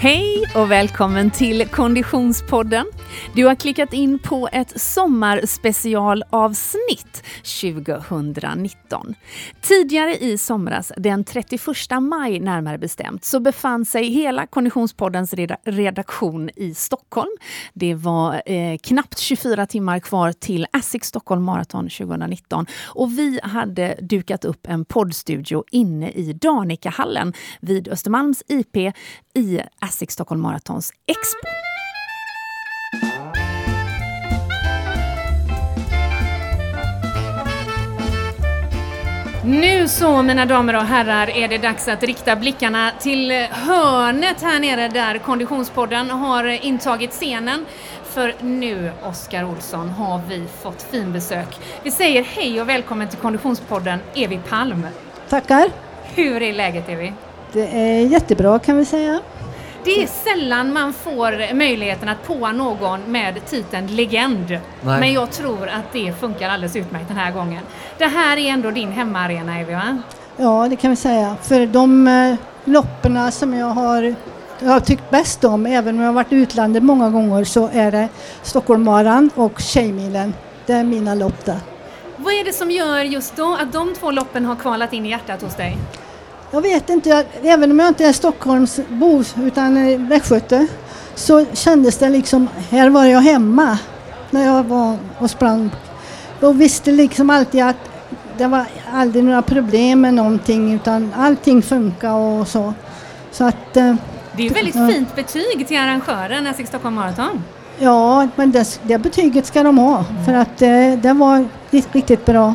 Hej och välkommen till Konditionspodden. Du har klickat in på ett sommarspecialavsnitt 2019. Tidigare i somras, den 31 maj närmare bestämt, så befann sig hela Konditionspoddens redaktion i Stockholm. Det var eh, knappt 24 timmar kvar till ASIC Stockholm Marathon 2019 och vi hade dukat upp en poddstudio inne i Danikahallen vid Östermalms IP i ASIC Stockholm Marathons Expo. Nu så, mina damer och herrar, är det dags att rikta blickarna till hörnet här nere där Konditionspodden har intagit scenen. För nu, Oskar Olsson, har vi fått finbesök. Vi säger hej och välkommen till Konditionspodden, Evi Palm. Tackar. Hur är läget, Evi? Det är jättebra kan vi säga. Det är sällan man får möjligheten att påa någon med titeln legend. Nej. Men jag tror att det funkar alldeles utmärkt den här gången. Det här är ändå din hemmaarena, Evi, va? Ja, det kan vi säga. För de eh, loppen som jag har, jag har tyckt bäst om, även om jag har varit i utlandet många gånger, så är det Stockholm och Tjejmilen. Det är mina lopp där. Vad är det som gör just då att de två loppen har kvalat in i hjärtat hos dig? Jag vet inte, även om jag inte är Stockholmsbo utan västgöte så kändes det liksom, här var jag hemma när jag var och sprang. Och visste liksom alltid att det var aldrig några problem med någonting utan allting funkar och så. så att, eh, det är ett väldigt ja. fint betyg till arrangören Essex Stockholm Marathon. Ja, men det, det betyget ska de ha för att det, det var riktigt bra.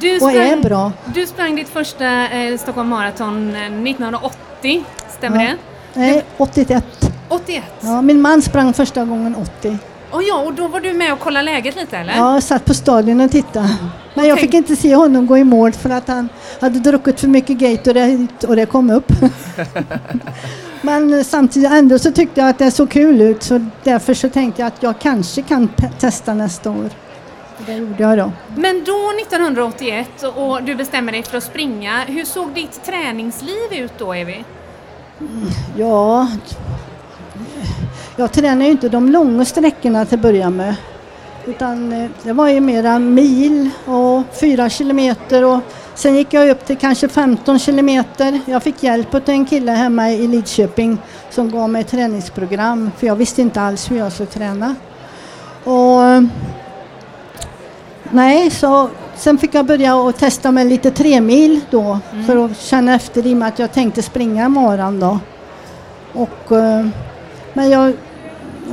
Du sprang, och är bra. Du sprang ditt första eh, Stockholm Marathon 1980, eh, stämmer ja. det? Nej, 81. 81? Ja, min man sprang första gången 80. Och ja, och då var du med och kollade läget lite eller? Ja, jag satt på stadion och tittade. Men jag fick inte se honom gå i mål för att han hade druckit för mycket Gatorade och det kom upp. Men samtidigt ändå så tyckte jag att det såg kul ut så därför så tänkte jag att jag kanske kan testa nästa år. Det gjorde jag då. Men då 1981 och du bestämmer dig för att springa, hur såg ditt träningsliv ut då Evi? Ja, jag tränade ju inte de långa sträckorna till att börja med. Utan eh, det var ju mera mil och fyra kilometer och sen gick jag upp till kanske 15 kilometer. Jag fick hjälp av en kille hemma i Lidköping som gav mig träningsprogram för jag visste inte alls hur jag skulle träna. Och Nej, så sen fick jag börja och testa med lite tremil då mm. för att känna efter i och med att jag tänkte springa imorgon då. Och, eh, men jag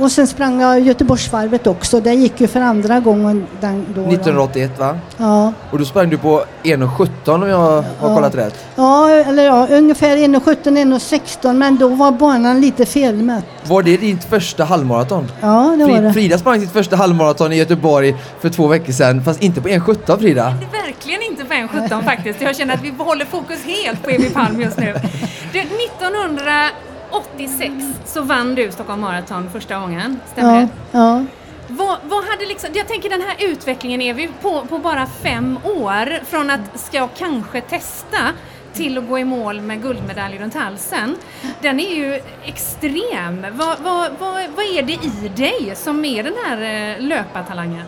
och sen sprang jag Göteborgsvarvet också. Det gick ju för andra gången den då. 1981 va? Ja. Och då sprang du på 1.17 om jag har ja. kollat rätt? Ja, eller ja, ungefär 1.17, 1.16 men då var banan lite felmätt. Var det ditt första halvmaraton? Ja, det var det. Frida sprang sitt första halvmaraton i Göteborg för två veckor sedan, fast inte på 1.17 Frida. Verkligen inte på 1.17 faktiskt. Jag känner att vi håller fokus helt på Evi Palm just nu. Du, 1900 86 så vann du Stockholm Marathon första gången, stämmer ja, det? Ja. Vad, vad, hade liksom, jag tänker den här utvecklingen är vi på, på bara fem år från att ska jag kanske testa till att gå i mål med guldmedalj runt halsen. Den är ju extrem. Vad, vad, vad, vad är det i dig som är den här eh, löpartalangen?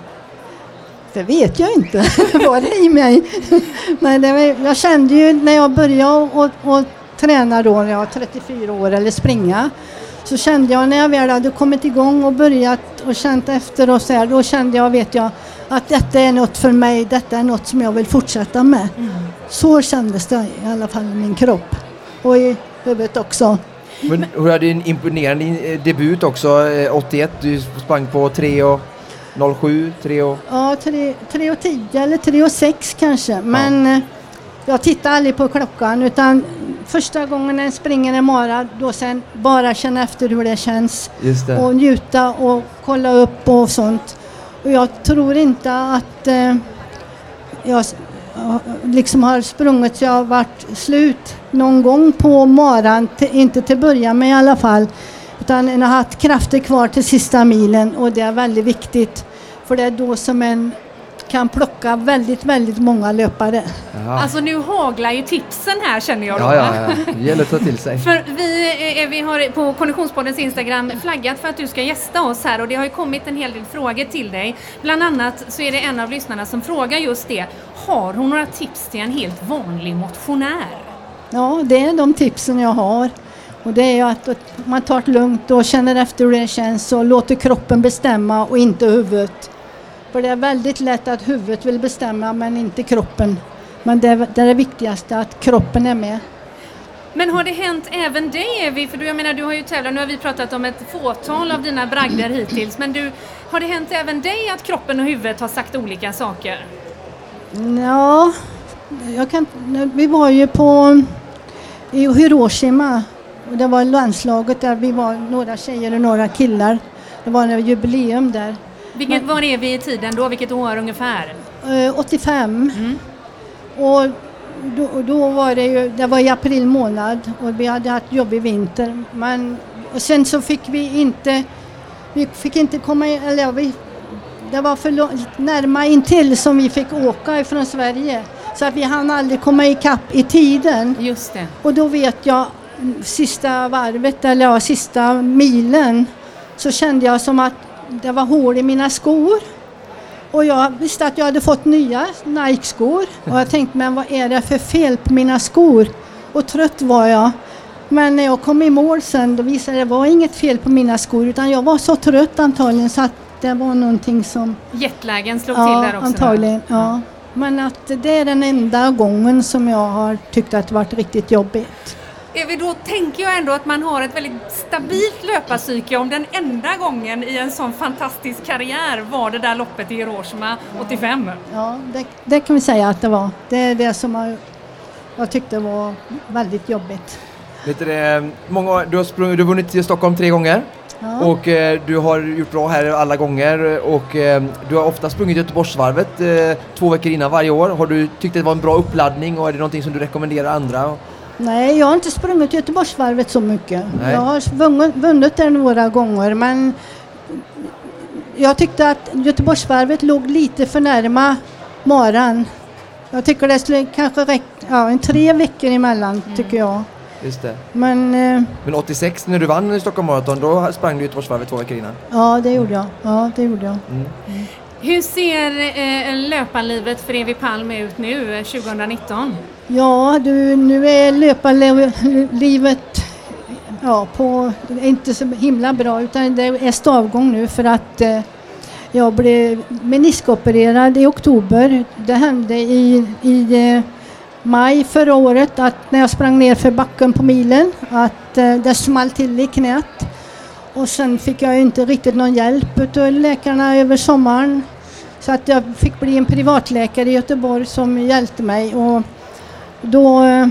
Det vet jag inte vad det är i mig. Men det, jag kände ju när jag började och, och träna då när jag var 34 år eller springa så kände jag när jag väl hade kommit igång och börjat och känt efter och så här, då kände jag, vet jag, att detta är något för mig, detta är något som jag vill fortsätta med. Mm. Så kändes det i alla fall i min kropp och i huvudet också. Men du hade en imponerande eh, debut också, 81, eh, du sprang på 3 och 07, 3 och... Ja, 3, 3 och 10 eller 3 och 6 kanske, men ja. Eh, jag tittar aldrig på klockan utan första gången en springer en mara, då sen bara känna efter hur det känns. Det. Och njuta och kolla upp och sånt. Och jag tror inte att eh, jag liksom har sprungit så jag har varit slut någon gång på maran, inte till början med i alla fall. Utan en har haft krafter kvar till sista milen och det är väldigt viktigt. För det är då som en kan plocka väldigt, väldigt många löpare. Ja. Alltså nu haglar ju tipsen här känner jag. Ja, ja, ja. Det gäller att ta till sig. För vi, eh, vi har på Konditionspoddens Instagram flaggat för att du ska gästa oss här och det har ju kommit en hel del frågor till dig. Bland annat så är det en av lyssnarna som frågar just det. Har hon några tips till en helt vanlig motionär? Ja, det är de tipsen jag har. Och det är ju att man tar det lugnt och känner efter hur det känns och låter kroppen bestämma och inte huvudet. För det är väldigt lätt att huvudet vill bestämma men inte kroppen. Men det är det, är det viktigaste, att kroppen är med. Men har det hänt även dig Evi? För du, jag menar, du har ju tävlat, nu har vi pratat om ett fåtal av dina bragder hittills, men du, har det hänt även dig att kroppen och huvudet har sagt olika saker? Ja, jag kan, vi var ju på i Hiroshima och det var landslaget där vi var några tjejer och några killar. Det var en jubileum där. Vilket, var är vi i tiden då? Vilket år ungefär? Eh, 85. Mm. Och då, då var det ju, det var i april månad och vi hade haft jobbig vinter. Men, och sen så fick vi inte, vi fick inte komma eller vi, det var för långt, närma intill som vi fick åka ifrån Sverige. Så att vi hann aldrig komma ikapp i tiden. Just det. Och då vet jag sista varvet, eller ja, sista milen, så kände jag som att det var hål i mina skor. Och jag visste att jag hade fått nya Nike-skor och jag tänkte, men vad är det för fel på mina skor? Och trött var jag. Men när jag kom i mål sen, då visade det att det var inget fel på mina skor, utan jag var så trött antagligen så att det var någonting som... Jetlagen slog Ja, till där också. antagligen. Ja. Men att det är den enda gången som jag har tyckt att det varit riktigt jobbigt. Evi, då tänker jag ändå att man har ett väldigt stabilt löparpsyke om den enda gången i en sån fantastisk karriär var det där loppet i Hiroshima 85. Ja, det, det kan vi säga att det var. Det är det som jag, jag tyckte var väldigt jobbigt. Vet du, det, många, du, har sprungit, du har vunnit i Stockholm tre gånger Ja. och eh, du har gjort bra här alla gånger och eh, du har ofta sprungit Göteborgsvarvet eh, två veckor innan varje år. Har du tyckt att det var en bra uppladdning och är det någonting som du rekommenderar andra? Nej, jag har inte sprungit Göteborgsvarvet så mycket. Nej. Jag har vunnit, det några gånger men jag tyckte att Göteborgsvarvet låg lite för närma maran. Jag tycker det skulle kanske räcka ja, en tre veckor emellan tycker jag. Just det. Men eh, Men 86 när du vann i Stockholm Marathon då sprang du Göteborgsvarvet två veckor innan. ja, det gjorde jag. Ja, det gjorde jag. Mm. Hur ser eh, löparlivet för Evi Palm ut nu eh, 2019? Ja, du, nu är löparlivet ja, på, inte så himla bra utan det är stavgång nu för att eh, jag blev meniskopererad i oktober. Det hände i, i eh, maj förra året att när jag sprang ner för backen på milen att eh, det small till i knät. Och sen fick jag inte riktigt någon hjälp av läkarna över sommaren. Så att jag fick bli en privatläkare i Göteborg som hjälpte mig. Och då eh,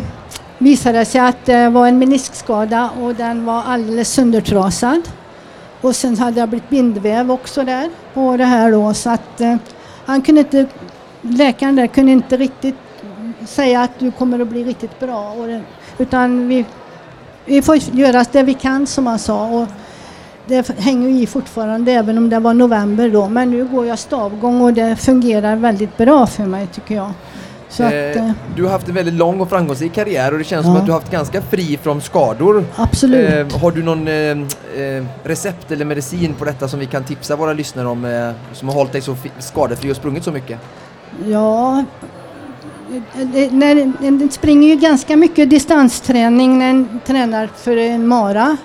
visade det sig att det var en meniskskada och den var alldeles söndertrasad. Och sen hade jag blivit bindväv också där på det här då så att eh, han kunde inte, läkaren där kunde inte riktigt säga att du kommer att bli riktigt bra. Och det, utan vi, vi får göra det vi kan som han sa. Och det hänger i fortfarande även om det var november då. Men nu går jag stavgång och det fungerar väldigt bra för mig tycker jag. Att, Eh, eh, du har haft en väldigt lång och framgångsrik karriär och det känns som Ja. att du har haft ganska fri från skador. absolut. Eh, har du någon eh, eh, recept eller medicin på detta som vi kan tipsa våra lyssnare om eh, som har hållit dig så skadefri och sprungit så mycket? Ja, den springer ju ganska mycket distansträning när en tränar för en mara.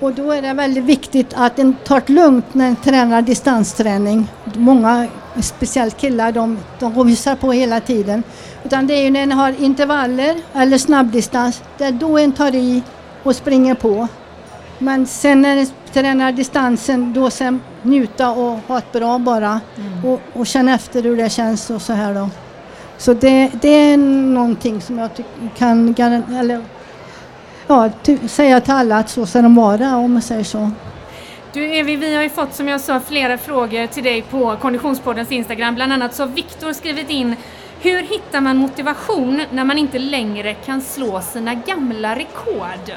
Och då är det väldigt viktigt att en tar det lugnt när en tränar distansträning. Många, speciellt killar, de, de rusar på hela tiden. Utan det är ju när en har intervaller eller snabbdistans, det är då en tar i och springer på. Men sen när en tränar distansen, då sen njuta och ha ett bra bara. Och, och känna efter hur det känns och så här då. Så det, det är någonting som jag tycker kan garan- eller, ja, säga till alla att så ska de vara om man säger så. Du Evi, vi har ju fått som jag sa flera frågor till dig på Konditionspoddens Instagram. Bland annat så har Viktor skrivit in Hur hittar man motivation när man inte längre kan slå sina gamla rekord?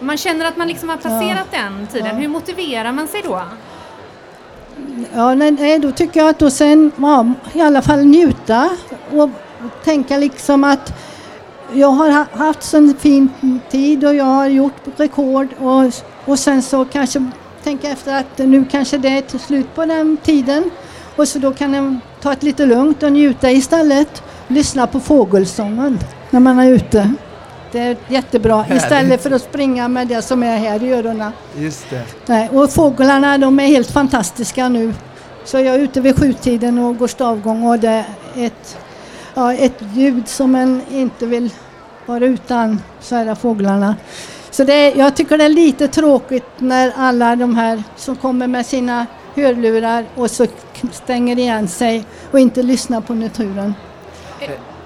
Man känner att man liksom har passerat den tiden. Ja. Hur motiverar man sig då? Ja, nej, då tycker jag att då sen, ja, i alla fall njuta och tänka liksom att jag har haft en fin tid och jag har gjort rekord och, och sen så kanske tänka efter att nu kanske det är till slut på den tiden och så då kan jag ta ett lite lugnt och njuta istället. Lyssna på fågelsången när man är ute. Det är jättebra istället för att springa med det som är här i öronen. Just det. Nej, och fåglarna de är helt fantastiska nu. Så jag är ute vid sjutiden och går stavgång och det är ett, ja, ett ljud som en inte vill vara utan, så är det fåglarna. Så det jag tycker det är lite tråkigt när alla de här som kommer med sina hörlurar och så stänger igen sig och inte lyssnar på naturen.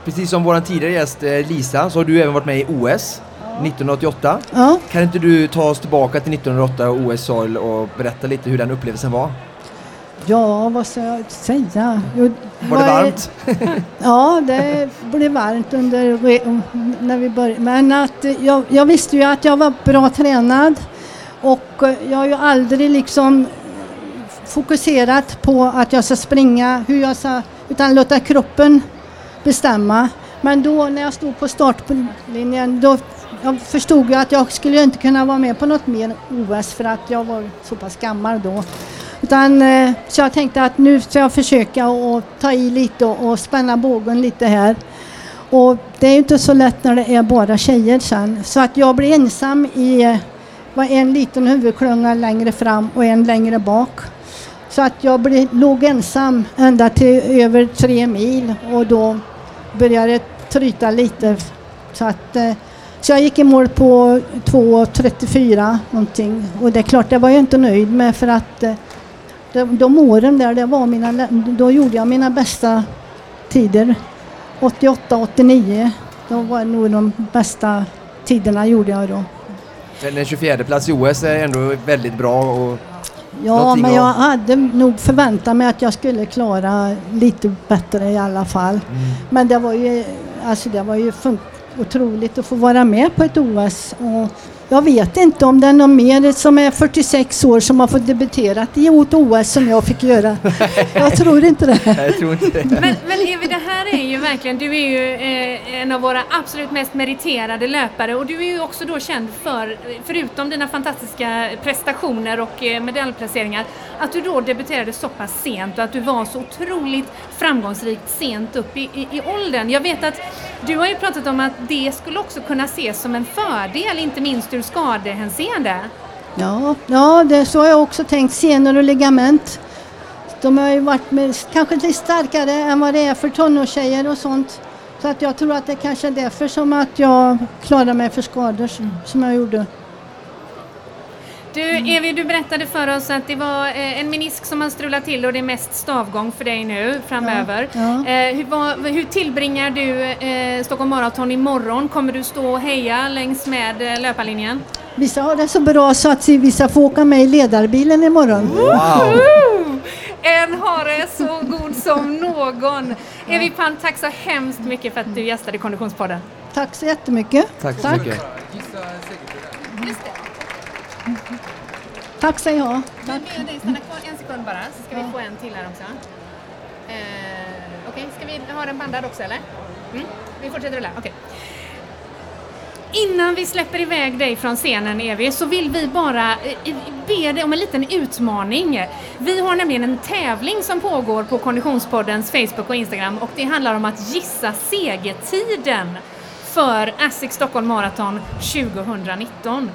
Precis som vår tidigare gäst eh, Lisa så har du även varit med i OS 1988. Ja, Kan inte du ta oss tillbaka till 1908 och OS Soil och berätta lite hur den upplevelsen var? Ja vad ska jag säga? Jo, Var det varmt? Ja, det blev varmt under, när vi började. Men att eh, jag, jag visste ju att jag var bra tränad och eh, jag har ju aldrig liksom fokuserat på att jag ska springa, hur jag ska, utan låta kroppen bestämma. Men då när jag stod på startlinjen då jag förstod jag att jag skulle inte kunna vara med på något mer OS för att jag var så pass gammal då. Utan, eh, så jag tänkte att nu ska jag försöka att ta i lite och, spänna bågen lite här. Och det är ju inte så lätt när det är bara tjejer sen. Så att jag blir ensam i var en liten huvudklunga längre fram och en längre bak. Så att jag blev, låg ensam ända till över tre mil och då började det tryta lite. Så, att, eh, så jag gick i mål på 2.34 någonting och det är klart, det var jag inte nöjd med för att eh, eh, de, åren där, det var mina, då gjorde jag mina bästa tider. 88, 89, då var nog de bästa tiderna gjorde jag då. Men En 24 plats i OS är ändå väldigt bra och Ja, men jag hade nog förväntat mig att jag skulle klara lite bättre i alla fall. Men det var ju, alltså det var ju otroligt att få vara med på ett OS. Och jag vet inte om det är någon mer som är 46 år som har fått debutera i ett OS som jag fick göra. Jag tror inte det. Jag tror inte det. Men, men Evi, det här är ju verkligen, du är ju eh, en av våra absolut mest meriterade löpare och du är ju också då känd för, förutom dina fantastiska prestationer och eh, medaljplaceringar, att du då debuterade så pass sent och att du var så otroligt framgångsrikt sent upp i, i, i åldern. Jag vet att du har ju pratat om att det skulle också kunna ses som en fördel, inte minst ur skadehänseende. Ja, ja det, så har jag också tänkt. Senor och ligament. De har ju varit med, kanske lite starkare än vad det är för tonårstjejer och sånt. Så att jag tror att det kanske är därför som att jag klarar mig för skador som, som jag gjorde. Du, Evi, du berättade för oss att det var eh, en menisk som har strulat till och det är mest stavgång för dig nu framöver. Ja, ja. Eh, hur, vad, hur tillbringar du eh, Stockholm Marathon imorgon? Kommer du stå och heja längs med eh, löparlinjen? Vissa har det så bra så att vissa får åka med i ledarbilen imorgon. Wow! En hare så god som någon! Evi Palm, tack så hemskt mycket för att du gästade Konditionspodden. Tack så jättemycket. Tack så mycket. Tack jag. Vi ber dig stanna kvar en sekund bara, så ska vi få en till här också. Eh, Okej, ska vi ha den bandad också eller? Mm? Vi fortsätter rulla, okej. Innan vi släpper iväg dig från scenen Evi så vill vi bara eh, be dig om en liten utmaning. Vi har nämligen en tävling som pågår på Konditionspoddens Facebook och Instagram och det handlar om att gissa segertiden för ASSIQ Stockholm Marathon 2019.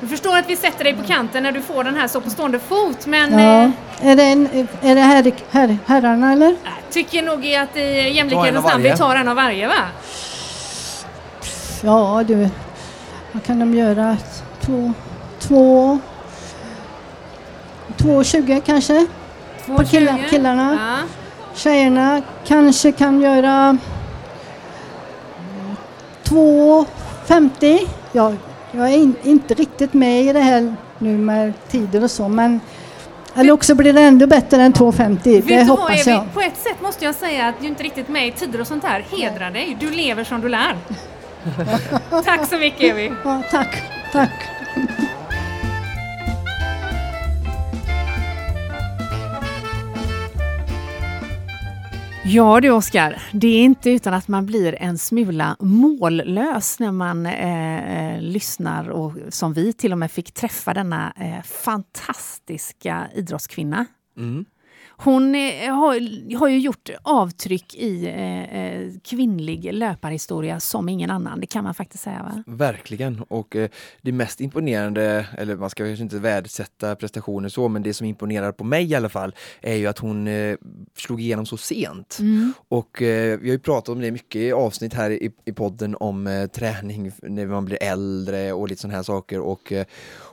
Jag förstår att vi sätter dig på kanten när du får den här så på stående fot men Ja. eh, Är det, en, är det här, här, herrarna eller? jag tycker nog att i jämlikhetens namn vi tar en av varje va? Ja du, vad kan de göra? Två, två, två tjugo kanske? Två På killa- tjugo. killarna. Ja. Tjejerna kanske kan göra 2.50. Jag, jag är in, inte riktigt med i det här nu med tider och så men eller också blir det ändå bättre än 2.50. Det du hoppas jag. På ett sätt måste jag säga att du inte riktigt med i tider och sånt här. Hedrar dig. Du lever som du lär. tack så mycket Evi. Ja, tack, tack. Ja du Oskar, det är inte utan att man blir en smula mållös när man eh, eh, lyssnar och som vi till och med fick träffa denna eh, fantastiska idrottskvinna. Mm. Hon eh, har, har ju gjort avtryck i eh, eh, kvinnlig löparhistoria som ingen annan. Det kan man faktiskt säga. Va? Verkligen. Och eh, det mest imponerande, eller man ska kanske inte värdesätta prestationer så, men det som imponerar på mig i alla fall är ju att hon eh, slog igenom så sent. Mm. Och eh, vi har ju pratat om det mycket i avsnitt här i, i podden om träning när man blir äldre och lite sådana här saker. Och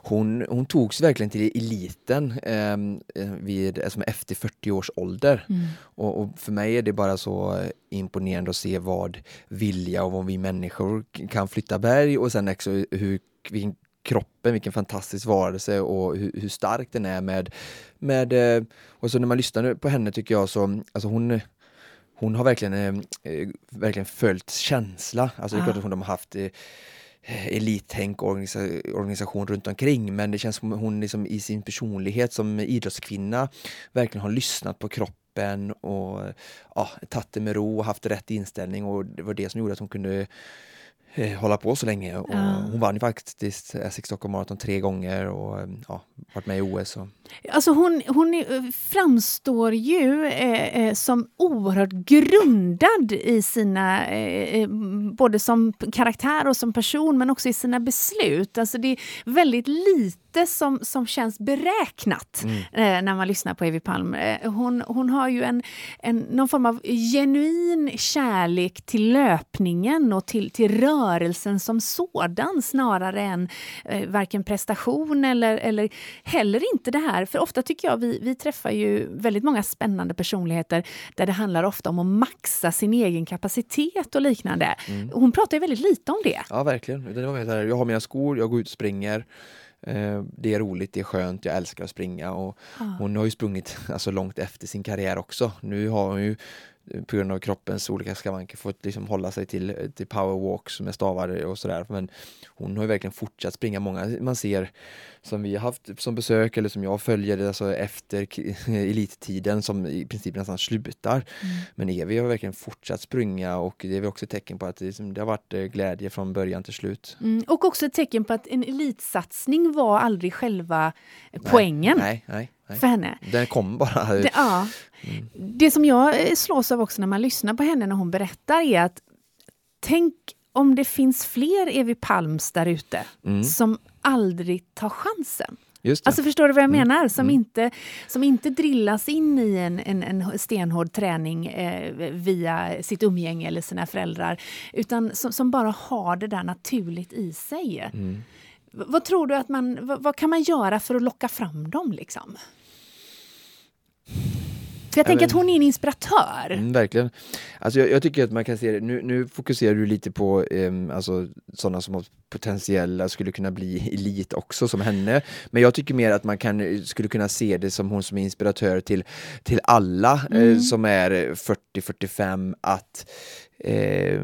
hon, hon togs verkligen till eliten ehm, vid, alltså efter 40 40 års ålder. Mm. Och, och, för mig är det bara så imponerande att se vad vilja och vad vi människor kan flytta berg och sen också hur vilken kroppen, vilken fantastisk varelse och hur, hur stark den är med, med eh, och så när man lyssnar på henne tycker jag så, alltså hon hon har verkligen, eh, verkligen följt känsla. Alltså det är klart att hon har haft eh, Eh, elittänk och organisation runt omkring men det känns som hon liksom i sin personlighet som idrottskvinna verkligen har lyssnat på kroppen och ja, tagit det med ro och haft rätt inställning och det var det som gjorde att hon kunde eh, hålla på så länge. Och ja. Hon vann ju faktiskt Essex Stockholm Marathon tre gånger och ja, varit med i OS. Och... Alltså hon, hon är, framstår ju eh, eh, som oerhört grundad i sina, eh, eh, både som karaktär och som person, men också i sina beslut. Alltså det är väldigt lite som, som känns beräknat mm. eh, när man lyssnar på Evi Palm. Eh, hon, hon har ju en, en, någon form av genuin kärlek till löpningen och till, till rörelsen som sådan snarare än eh, varken prestation eller, eller heller inte det här, för ofta tycker jag vi, vi träffar ju väldigt många spännande personligheter där det handlar ofta om att maxa sin egen kapacitet och liknande. Mm. Hon pratar ju väldigt lite om det. Ja, verkligen. Jag har mina skor, jag går ut och springer. Eh, det är roligt, det är skönt, jag älskar att springa och ah. hon har ju sprungit alltså, långt efter sin karriär också. Nu har hon ju på grund av kroppens olika skavanker fått liksom hålla sig till, till powerwalks med stavar och sådär. Men hon har ju verkligen fortsatt springa. Många man ser som vi har haft som besök eller som jag följer alltså efter elittiden som i princip nästan slutar. Mm. Men Evi har verkligen fortsatt springa och det är väl också ett tecken på att det, liksom, det har varit eh, glädje från början till slut. Mm. Och också ett tecken på att en elitsatsning var aldrig själva poängen. Nej, nej, nej. För henne. Den kom bara. Det, ja. Mm. det som jag eh, slås av också när man lyssnar på henne när hon berättar är att tänk om det finns fler Evi Palms där ute mm. som aldrig tar chansen. Alltså förstår du vad jag mm. menar? Som, mm. inte, som inte drillas in i en, en, en stenhård träning eh, via sitt umgänge eller sina föräldrar. Utan som, som, bara har det där naturligt i sig. Mm. Vad tror du att man, vad, vad, kan man göra för att locka fram dem liksom? För jag tänker att hon är en inspiratör. Mm, verkligen. Alltså jag, jag, tycker att man kan se det, nu, nu fokuserar du lite på eh, alltså, sådana som har potentiella, skulle kunna bli elit också som henne. Men jag tycker mer att man kan, skulle kunna se det som hon som är inspiratör till, till alla eh, mm. eh, som är 40-45 att eh,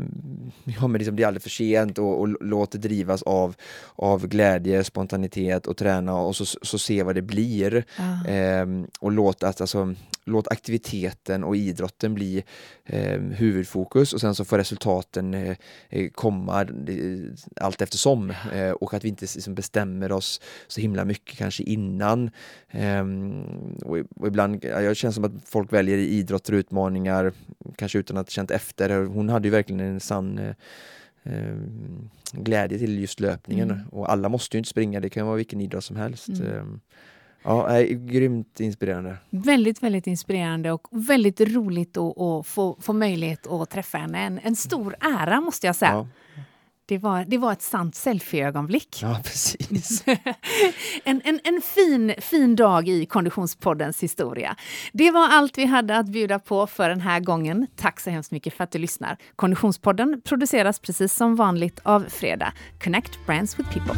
ja, men liksom det är aldrig för sent och, och låt det drivas av, av glädje, spontanitet och träna och så, så se vad det blir. Ah. Eh, och låt, att, alltså, låt aktiviteten och idrotten bli eh, huvudfokus och sen så får resultaten eh, eh komma allt eftersom eh, och att vi inte liksom, bestämmer oss så himla mycket kanske innan. Ehm, och, och ibland, jag känner som att folk väljer idrotter och utmaningar kanske utan att känt efter. Hon hade ju verkligen en sann eh, glädje till just löpningen mm. och alla måste ju inte springa, det kan vara vilken idrott som helst. Mm. Ehm, ja, är grymt inspirerande. Väldigt, väldigt inspirerande och väldigt roligt att, att få, få möjlighet att träffa henne. En, en stor ära måste jag säga. Ja. Det var, det var ett sant selfie-ögonblick. Ja, precis. en, en, en fin, fin dag i Konditionspoddens historia. Det var allt vi hade att bjuda på för den här gången. Tack så hemskt mycket för att du lyssnar. Konditionspodden produceras precis som vanligt av Fredag. Connect Brands with People.